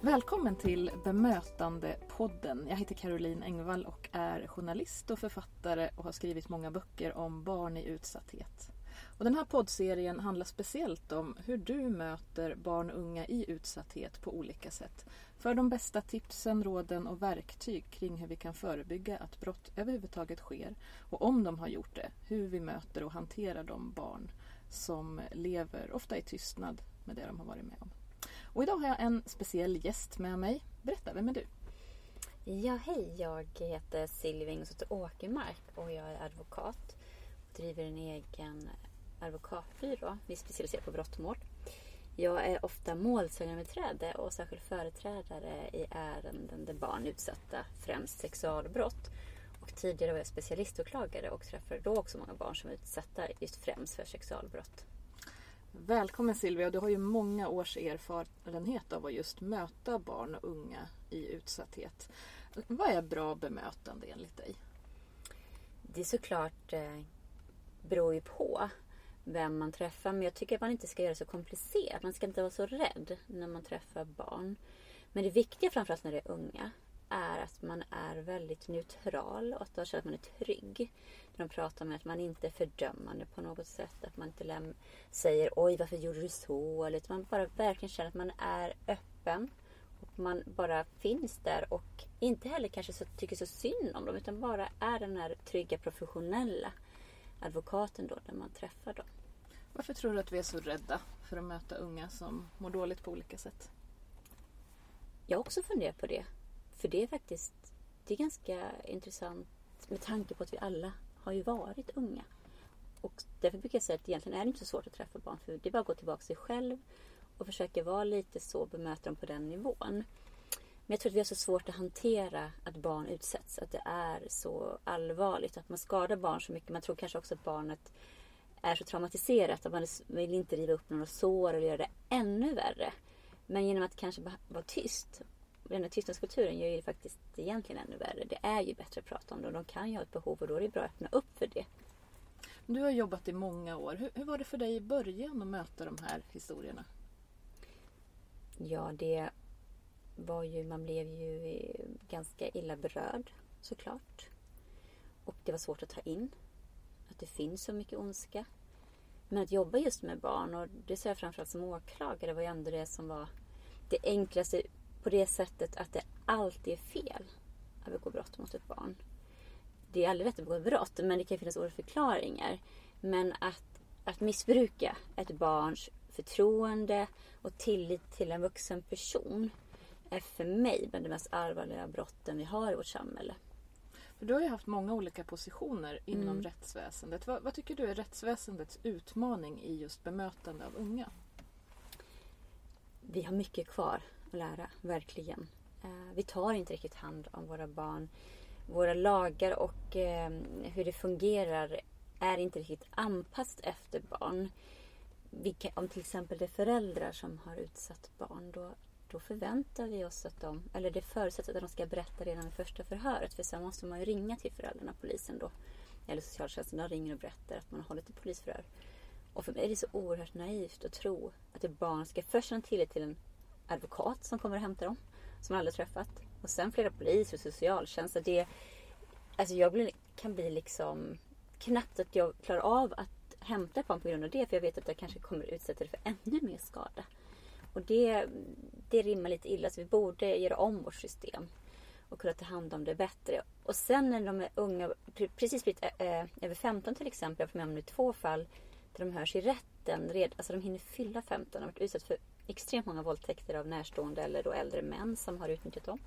Välkommen till Bemötandepodden. Jag heter Caroline Engvall och är journalist och författare och har skrivit många böcker om barn i utsatthet. Och den här poddserien handlar speciellt om hur du möter barn och unga i utsatthet på olika sätt. För de bästa tipsen, råden och verktyg kring hur vi kan förebygga att brott överhuvudtaget sker och om de har gjort det, hur vi möter och hanterar de barn som lever, ofta i tystnad, med det de har varit med om. Och idag har jag en speciell gäst med mig. Berätta, vem är du? Ja, hej. Jag heter Silvia Ingelsdotter Åkermark och jag är advokat. och driver en egen advokatbyrå. Vi specialiserar på brottmål. Jag är ofta målsägandebiträde och särskild företrädare i ärenden där barn är utsatta, främst sexualbrott. Och tidigare var jag specialiståklagare och träffade då också många barn som är utsatta just främst för sexualbrott. Välkommen Silvia, du har ju många års erfarenhet av att just möta barn och unga i utsatthet. Vad är bra bemötande enligt dig? Det är såklart eh, beror ju på vem man träffar. Men jag tycker att man inte ska göra det så komplicerat. Man ska inte vara så rädd när man träffar barn. Men det viktiga framförallt när det är unga är att man är väldigt neutral och att man känner att man är trygg. När de pratar med att man inte är fördömande på något sätt. Att man inte säger oj varför gjorde du så? Eller man bara verkligen känner att man är öppen. Och man bara finns där och inte heller kanske så, tycker så synd om dem utan bara är den här trygga professionella advokaten då när man träffar dem. Varför tror du att vi är så rädda för att möta unga som mår dåligt på olika sätt? Jag har också funderat på det. För det är faktiskt det är ganska intressant med tanke på att vi alla har ju varit unga. Och därför brukar jag säga att egentligen är det inte så svårt att träffa barn. För det är bara att gå tillbaka till sig själv och försöka vara lite så, bemöta dem på den nivån. Men jag tror att vi har så svårt att hantera att barn utsätts. Att det är så allvarligt. Att man skadar barn så mycket. Man tror kanske också att barnet är så traumatiserat att man vill inte riva upp några sår eller göra det ännu värre. Men genom att kanske vara tyst. Den här tystnadskulturen gör ju faktiskt egentligen ännu värre. Det är ju bättre att prata om det och de kan ju ha ett behov och då är det bra att öppna upp för det. Du har jobbat i många år. Hur, hur var det för dig i början att möta de här historierna? Ja, det var ju, man blev ju ganska illa berörd såklart. Och det var svårt att ta in att det finns så mycket ondska. Men att jobba just med barn, och det säger jag framförallt som åklagare, var ju ändå det som var det enklaste på det sättet att det alltid är fel att begå brott mot ett barn. Det är aldrig rätt att begå brott, men det kan finnas olika förklaringar. Men att, att missbruka ett barns förtroende och tillit till en vuxen person är för mig bland de mest allvarliga brotten vi har i vårt samhälle. Du har ju haft många olika positioner inom mm. rättsväsendet. Vad, vad, tycker du är rättsväsendets utmaning i just bemötande av unga? Vi har mycket kvar att lära, verkligen. Eh, vi tar inte riktigt hand om våra barn. Våra lagar och eh, hur det fungerar är inte riktigt anpassat efter barn. om till exempel det är föräldrar som har utsatt barn, då då förväntar vi oss att de, eller det förutsätts att de ska berätta redan vid första förhöret. För sen måste man ju ringa till föräldrarna, polisen då. Eller socialtjänsten, de ringer och berättar att man har hållit ett polisförhör. Och för mig är det så oerhört naivt att tro att ett barn ska först känna tillit till en advokat som kommer och hämtar dem. Som man aldrig träffat. Och sen flera poliser och socialtjänst. Det, alltså jag blir, kan bli liksom knappt att jag klarar av att hämta ett barn på grund av det. För jag vet att jag kanske kommer utsätta det för ännu mer skada. Och det, det rimmar lite illa så vi borde göra om vårt system och kunna ta hand om det bättre. Och sen när de är unga, precis blivit äh, över 15 till exempel, jag har med om två fall där de hörs i rätt den red, alltså de hinner fylla 15 och har varit utsatta för extremt många våldtäkter av närstående eller då äldre män som har utnyttjat dem.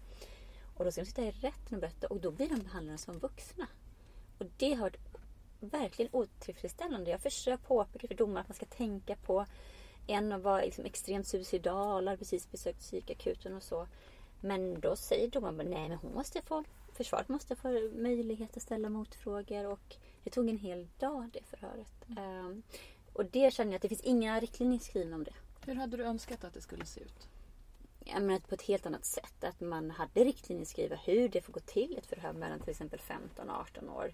Och då ska de sitta i rätten och berätta och då blir de behandlade som vuxna. Och det har varit verkligen otillfredsställande. Jag försöker påpeka för domare att man ska tänka på en var liksom extremt suicidal, hade precis besökt psykakuten och så. Men då säger domaren nej men hon måste få, försvaret måste få möjlighet att ställa motfrågor och det tog en hel dag det förhöret. Mm. Um, och det känner jag att det finns inga riktlinjer skrivna om det. Hur hade du önskat att det skulle se ut? Jag menar på ett helt annat sätt. Att man hade riktlinjer skriva hur det får gå till ett förhör mellan till exempel 15 och 18 år.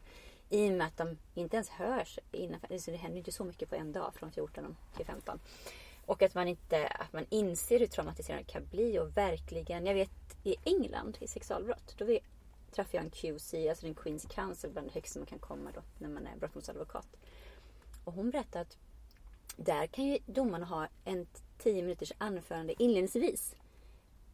I och med att de inte ens hörs innan. Så det händer inte så mycket på en dag från 14 till 15. Och att man inte att man inser hur traumatiserande det kan bli och verkligen, jag vet i England i sexualbrott, då vi, träffade jag en QC, alltså en Queens Counsel, bland det högsta man kan komma då när man är brottmålsadvokat. Och hon berättade att där kan ju domarna ha en tio minuters anförande inledningsvis.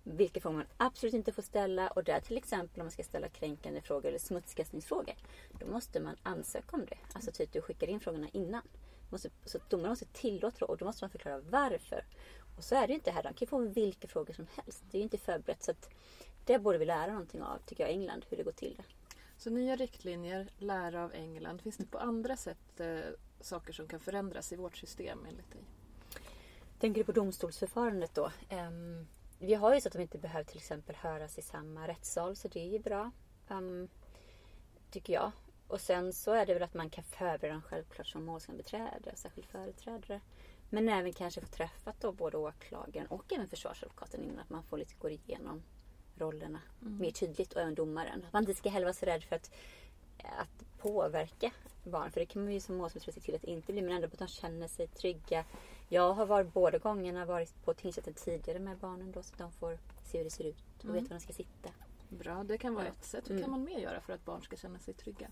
Vilka frågor man absolut inte får ställa och där till exempel om man ska ställa kränkande frågor eller smutskastningsfrågor. Då måste man ansöka om det. Alltså typ du skickar in frågorna innan. Måste, så domarna måste tillåta det och då måste man förklara varför. Och så är det ju inte här. De kan ju få vilka frågor som helst. Det är ju inte förberett. Så att det borde vi lära någonting av, tycker jag, England. Hur det går till. Det. Så nya riktlinjer, lära av England. Finns det på andra sätt eh, saker som kan förändras i vårt system enligt dig? Tänker du på domstolsförfarandet då? Um, vi har ju så att de inte behöver till exempel höras i samma rättssal så det är ju bra. Um, tycker jag. Och sen så är det väl att man kan förbereda dem självklart som målsägandebiträde, särskild företrädare. Men även kanske få träffat då både åklagaren och även försvarsadvokaten innan att man får lite gå igenom rollerna mm. mer tydligt och även domaren. Att man inte ska heller vara så rädd för att, att påverka barn. För det kan man ju som målsägande se till att det inte blir. Men ändå att de känner sig trygga. Jag har varit båda gångerna varit på tingsrätten tidigare med barnen då så att de får se hur det ser ut och mm. vet var de ska sitta. Bra, det kan vara ett sätt. Hur kan mm. man mer göra för att barn ska känna sig trygga?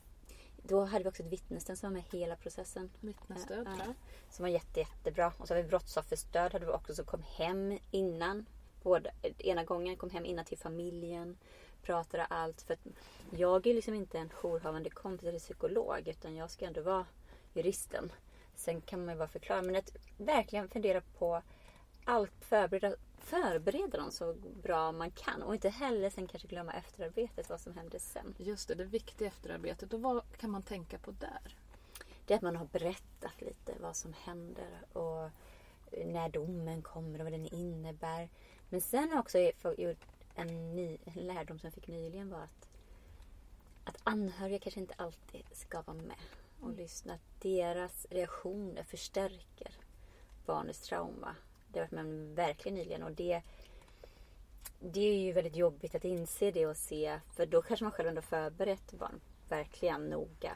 Då hade vi också ett vittnesstöd som var med hela processen. Vittnesstöd, ja, ja. Som var jätte, jättebra. Och så har vi brottsofferstöd hade vi också som kom hem innan. Både, ena gången kom hem innan till familjen. Pratade allt. För att jag är liksom inte en jourhavande kompis eller psykolog. Utan jag ska ändå vara juristen. Sen kan man ju bara förklara. Men att verkligen fundera på allt. Förbereda, förbereda dem så bra man kan. Och inte heller sen kanske glömma efterarbetet. Vad som händer sen. Just det, det viktiga efterarbetet. Och vad kan man tänka på där? Det är att man har berättat lite vad som händer. Och när domen kommer och vad den innebär. Men sen också gjort en, ny, en lärdom som jag fick nyligen var att, att anhöriga kanske inte alltid ska vara med och mm. lyssna. Att deras reaktioner förstärker barnets trauma. Det har varit med verkligen nyligen och det, det är ju väldigt jobbigt att inse det och se. För då kanske man själv ändå förberett barn verkligen noga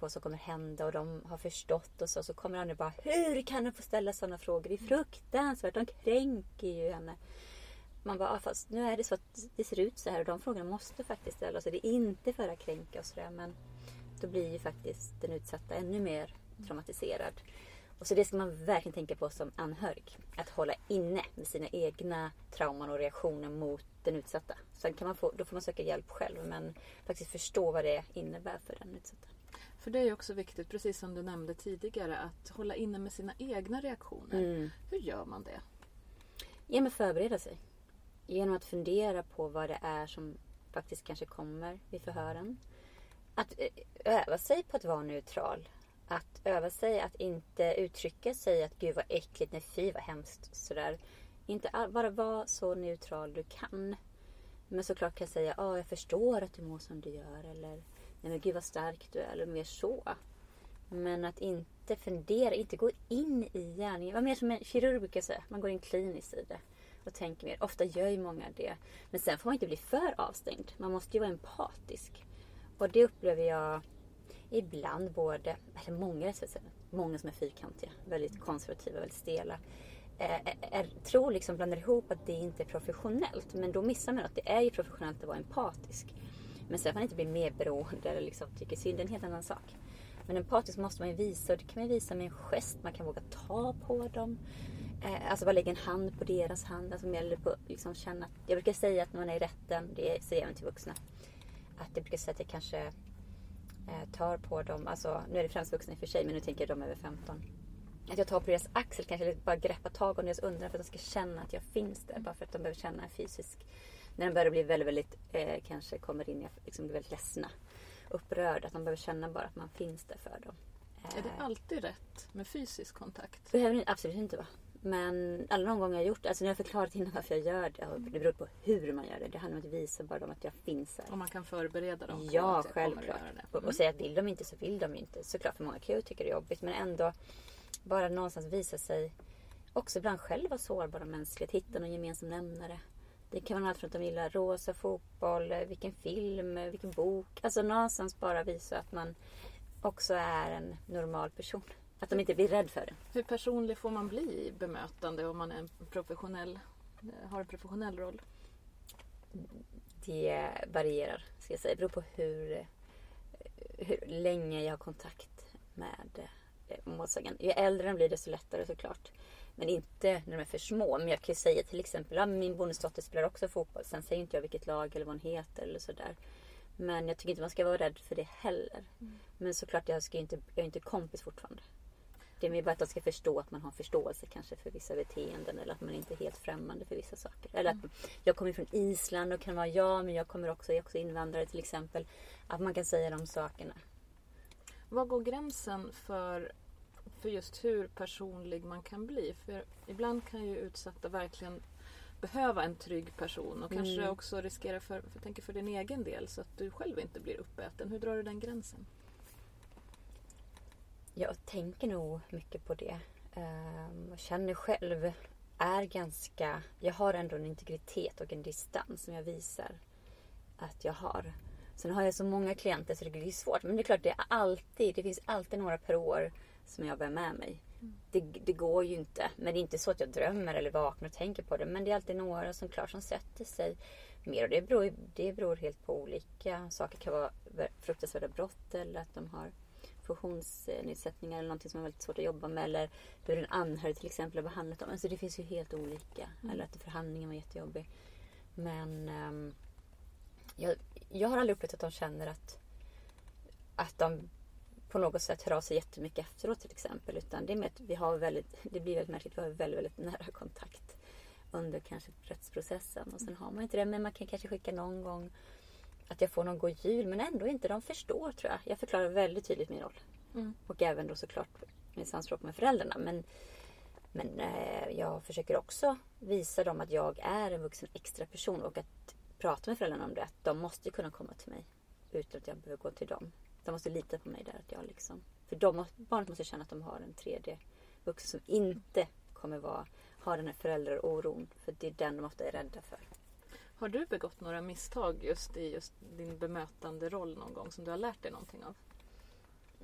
på vad som kommer hända och de har förstått och så. Så kommer andra bara Hur kan du få ställa sådana frågor? Det är fruktansvärt. De kränker ju henne. Man bara, ah, fast nu är det så att det ser ut så här och de frågorna måste faktiskt ställas. Och det är inte för att kränka och sådär. Men då blir ju faktiskt den utsatta ännu mer traumatiserad. Och så det ska man verkligen tänka på som anhörig. Att hålla inne med sina egna trauman och reaktioner mot den utsatta. Sen kan man få, då får man söka hjälp själv men faktiskt förstå vad det innebär för den utsatta. För det är också viktigt, precis som du nämnde tidigare, att hålla inne med sina egna reaktioner. Mm. Hur gör man det? Genom att förbereda sig. Genom att fundera på vad det är som faktiskt kanske kommer vid förhören. Att eh, öva sig på att vara neutral. Att öva sig att inte uttrycka sig att gud vad äckligt, nej fy vad hemskt. Sådär. Inte bara vara så neutral du kan. Men såklart kan jag säga, ja jag förstår att du mår som du gör. Eller nej men gud vad stark du är. Eller mer så. Men att inte fundera, inte gå in i gärningen. Vad mer som en kirurg brukar säga. Man går in kliniskt i det. Och tänker mer. Ofta gör ju många det. Men sen får man inte bli för avstängd. Man måste ju vara empatisk. Och det upplever jag ibland både, eller många, många som är fyrkantiga, väldigt konservativa, väldigt stela. Är, är, tror liksom blandar ihop att det inte är professionellt. Men då missar man att det är ju professionellt att vara empatisk. Men sen får man inte bli mer beroende eller liksom tycker synd, det är en helt annan sak. Men empatisk måste man ju visa och det kan man visa med en gest. Man kan våga ta på dem. Eh, alltså bara lägga en hand på deras hand. Alltså mer på liksom känna. Jag brukar säga att när man är i rätten, det säger jag även till vuxna. Att jag brukar säga att jag kanske eh, tar på dem, alltså nu är det främst vuxna i och för sig men nu tänker jag de över 15. Att jag tar på deras axel kanske bara greppa tag om deras underarm för att de ska känna att jag finns där. Bara för att de behöver känna en fysisk när de börjar bli väldigt, väldigt, eh, kanske kommer in liksom blir väldigt ledsna, upprörda. Att de behöver känna bara att man finns där för dem. Eh, är det alltid rätt med fysisk kontakt? behöver absolut inte vara. Men alla de gånger jag har gjort det, alltså när jag förklarat innan varför jag gör det, det beror på hur man gör det. Det handlar om att visa bara dem att jag finns här. Och man kan förbereda dem på ja, att jag självklart. kommer att göra det. Mm. Och säga att vill de inte så vill de inte. Såklart för många kan ju tycka det är jobbigt men ändå bara någonstans visa sig också ibland själv vara sårbara mänskligt. Hitta någon gemensam nämnare. Det kan vara allt från att de gillar rosa fotboll, vilken film, vilken bok. Alltså någonstans bara visa att man också är en normal person. Att de inte blir rädda för det. Hur personlig får man bli i bemötande om man är en professionell, har en professionell roll? Det varierar, ska jag säga. Det beror på hur, hur länge jag har kontakt med eh, målsäganden. Ju äldre de blir desto lättare såklart. Men inte när de är för små. Men jag kan ju säga till exempel att min bonusdotter spelar också fotboll. Sen säger inte jag vilket lag eller vad hon heter eller sådär. Men jag tycker inte man ska vara rädd för det heller. Mm. Men såklart, jag, ska inte, jag är inte kompis fortfarande. Det är mer bara att de ska förstå att man har förståelse kanske för vissa beteenden eller att man inte är helt främmande för vissa saker. Eller att mm. jag kommer från Island och kan vara ja, men jag kommer också, jag är också invandrare till exempel. Att man kan säga de sakerna. Var går gränsen för, för just hur personlig man kan bli? För ibland kan ju utsatta verkligen behöva en trygg person och kanske mm. också riskera för, för, tänker för din egen del så att du själv inte blir uppäten. Hur drar du den gränsen? Jag tänker nog mycket på det. Ehm, jag känner själv är ganska... Jag har ändå en integritet och en distans som jag visar att jag har. Sen har jag så många klienter så det blir svårt. Men det är klart, det, är alltid, det finns alltid några per år som jag bär med mig. Mm. Det, det, går ju inte. Men det är inte så att jag drömmer eller vaknar och tänker på det. Men det är alltid några som klart som sätter sig mer. Och det beror, det beror helt på olika saker. Det kan vara fruktansvärda brott eller att de har funktionsnedsättningar eller någonting som är väldigt svårt att jobba med. Eller hur en anhörig till exempel har behandlat dem. Alltså det finns ju helt olika. Mm. Eller att förhandlingen var jättejobbig. Men um, jag, jag har aldrig upplevt att de känner att, att de på något sätt hör av sig jättemycket efteråt till exempel. Utan det är med att vi har väldigt, det blir väldigt märkligt, vi har väldigt, väldigt nära kontakt under kanske rättsprocessen. Och sen har man inte det, men man kan kanske skicka någon gång att jag får någon god jul. Men ändå inte, de förstår tror jag. Jag förklarar väldigt tydligt min roll. Mm. Och även då såklart min samspråk med föräldrarna. Men, men eh, jag försöker också visa dem att jag är en vuxen extra person och att prata med föräldrarna om det. Att de måste kunna komma till mig utan att jag behöver gå till dem. De måste lita på mig där. Att jag liksom, för de, barnet måste känna att de har en tredje vuxen som inte kommer vara, ha den här föräldraoron. För det är den de ofta är rädda för. Har du begått några misstag just i just din bemötande roll någon gång som du har lärt dig någonting av?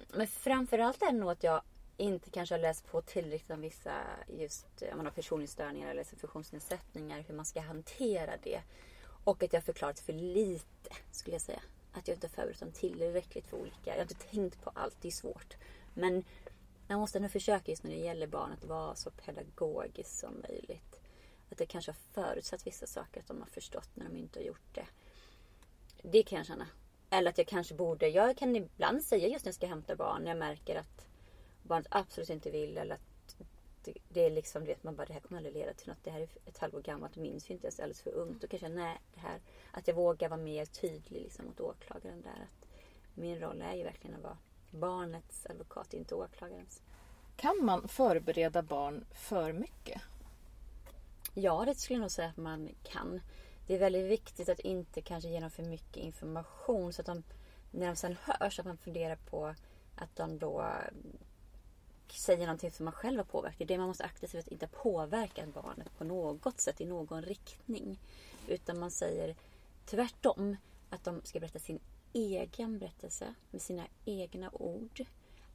Men framförallt är det nog att jag inte kanske har läst på tillräckligt om vissa just eh, om man har personlighetsstörningar eller funktionsnedsättningar, hur man ska hantera det. Och att jag har förklarat för lite, skulle jag säga. Att jag inte har förberett dem tillräckligt för olika. Jag har inte tänkt på allt, det är svårt. Men man måste nog försöka just när det gäller barn att vara så pedagogisk som möjligt. Att det kanske har förutsatt vissa saker att de har förstått när de inte har gjort det. Det kan jag känna. Eller att jag kanske borde, jag kan ibland säga just när jag ska hämta barn, när jag märker att barnet absolut inte vill eller att det är liksom, du vet, man bara det här kommer aldrig leda till något. Det här är ett halvår gammalt och minns ju inte ens alldeles för ungt. Då kanske nej, det här, att jag vågar vara mer tydlig liksom mot åklagaren där. Att min roll är ju verkligen att vara barnets advokat, inte åklagarens. Kan man förbereda barn för mycket? Ja, det skulle jag nog säga att man kan. Det är väldigt viktigt att inte kanske ge dem för mycket information så att de, när de sen hörs, att man funderar på att de då säger någonting som man själv har påverkat. Det man måste akta sig för att inte påverka barnet på något sätt i någon riktning. Utan man säger tvärtom att de ska berätta sin egen berättelse med sina egna ord.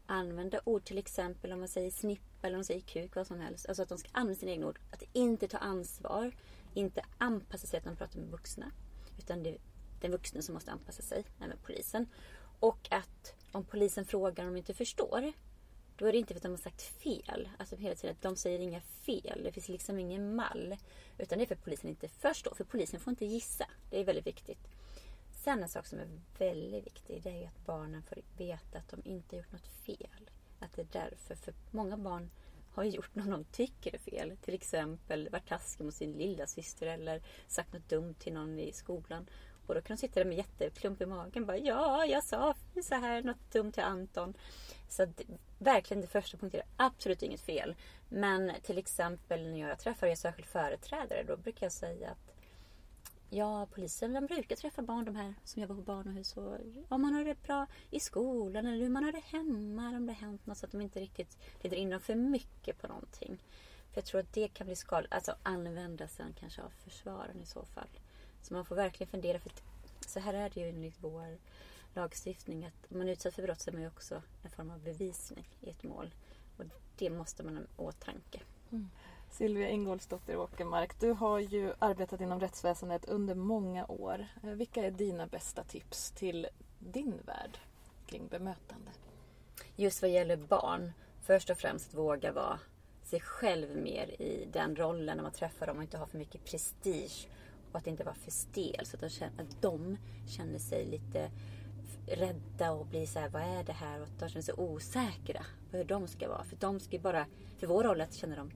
Använda ord till exempel om man säger eller om säger kuk, vad som helst. Alltså att de ska använda sina egna ord. Att inte ta ansvar, inte anpassa sig att de pratar med vuxna. Utan det är den vuxna som måste anpassa sig, även polisen. Och att om polisen frågar om de inte förstår, då är det inte för att de har sagt fel. Alltså hela tiden, de säger inga fel. Det finns liksom ingen mall. Utan det är för att polisen inte förstår. För polisen får inte gissa. Det är väldigt viktigt. Sen en sak som är väldigt viktig. Det är att barnen får veta att de inte har gjort något fel. Att det är därför. För många barn har gjort något de tycker är fel. Till exempel varit taskig mot sin lilla syster eller sagt något dumt till någon i skolan. Och då kan de sitta där med jätteklump i magen. Bara, ja, jag sa så här något dumt till Anton. Så att, verkligen det första punkten är absolut inget fel. Men till exempel när jag träffar en särskild företrädare då brukar jag säga att Ja, polisen de brukar träffa barn, de här som jobbar på barnahus. Och om man har det bra i skolan eller hur man har det hemma. Om det har hänt något så att de inte riktigt leder in dem för mycket på någonting. För jag tror att det kan bli skadligt. Alltså använda sen kanske av försvaren i så fall. Så man får verkligen fundera. För så här är det ju enligt vår lagstiftning att om man är utsatt för brott så är man ju också en form av bevisning i ett mål. Och det måste man ha i åtanke. Mm. Silvia Ingolfsdotter Åkermark, du har ju arbetat inom rättsväsendet under många år. Eh, vilka är dina bästa tips till din värld kring bemötande? Just vad gäller barn, först och främst våga vara sig själv mer i den rollen när man träffar dem och inte ha för mycket prestige och att inte vara för stel så att de känner, att de känner sig lite rädda och blir så här, vad är det här? Och att de känner sig osäkra på hur de ska vara. För de ska bara, för vår roll är att känna dem,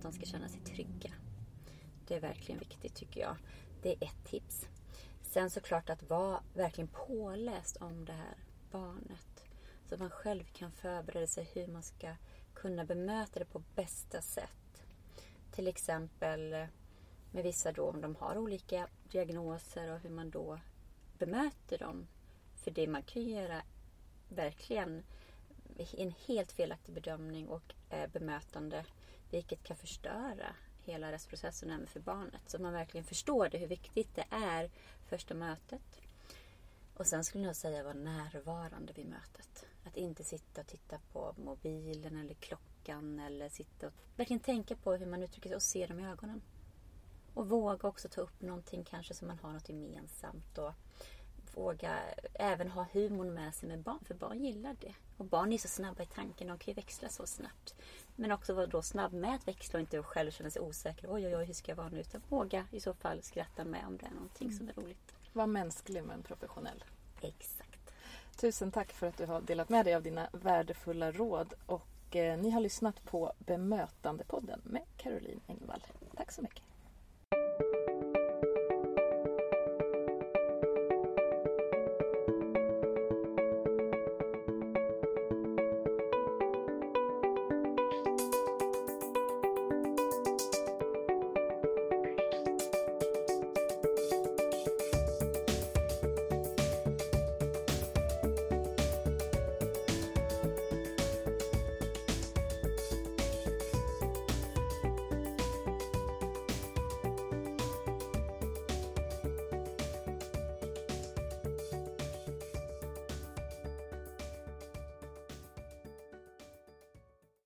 att de ska känna sig trygga. Det är verkligen viktigt tycker jag. Det är ett tips. Sen såklart att vara verkligen påläst om det här barnet. Så att man själv kan förbereda sig hur man ska kunna bemöta det på bästa sätt. Till exempel eh, med vissa då om de har olika diagnoser och hur man då bemöter dem. För det man kan göra verkligen en helt felaktig bedömning och eh, bemötande vilket kan förstöra hela rättsprocessen även för barnet. Så man verkligen förstår det, hur viktigt det är första mötet. Och sen skulle jag säga vara närvarande vid mötet. Att inte sitta och titta på mobilen eller klockan eller sitta och verkligen tänka på hur man uttrycker sig och se dem i ögonen. Och våga också ta upp någonting kanske som man har något gemensamt. Och våga även ha humorn med sig med barn, för barn gillar det. Och barn är så snabba i tanken, de kan ju växla så snabbt. Men också vara då snabb med att växla och inte själv känna sig osäker. Oj, oj, oj, hur ska jag vara nu? Utan våga i så fall skratta med om det är någonting mm. som är roligt. Var mänsklig men professionell. Exakt. Tusen tack för att du har delat med dig av dina värdefulla råd. Och eh, ni har lyssnat på Bemötandepodden med Caroline Engvall. Tack så mycket.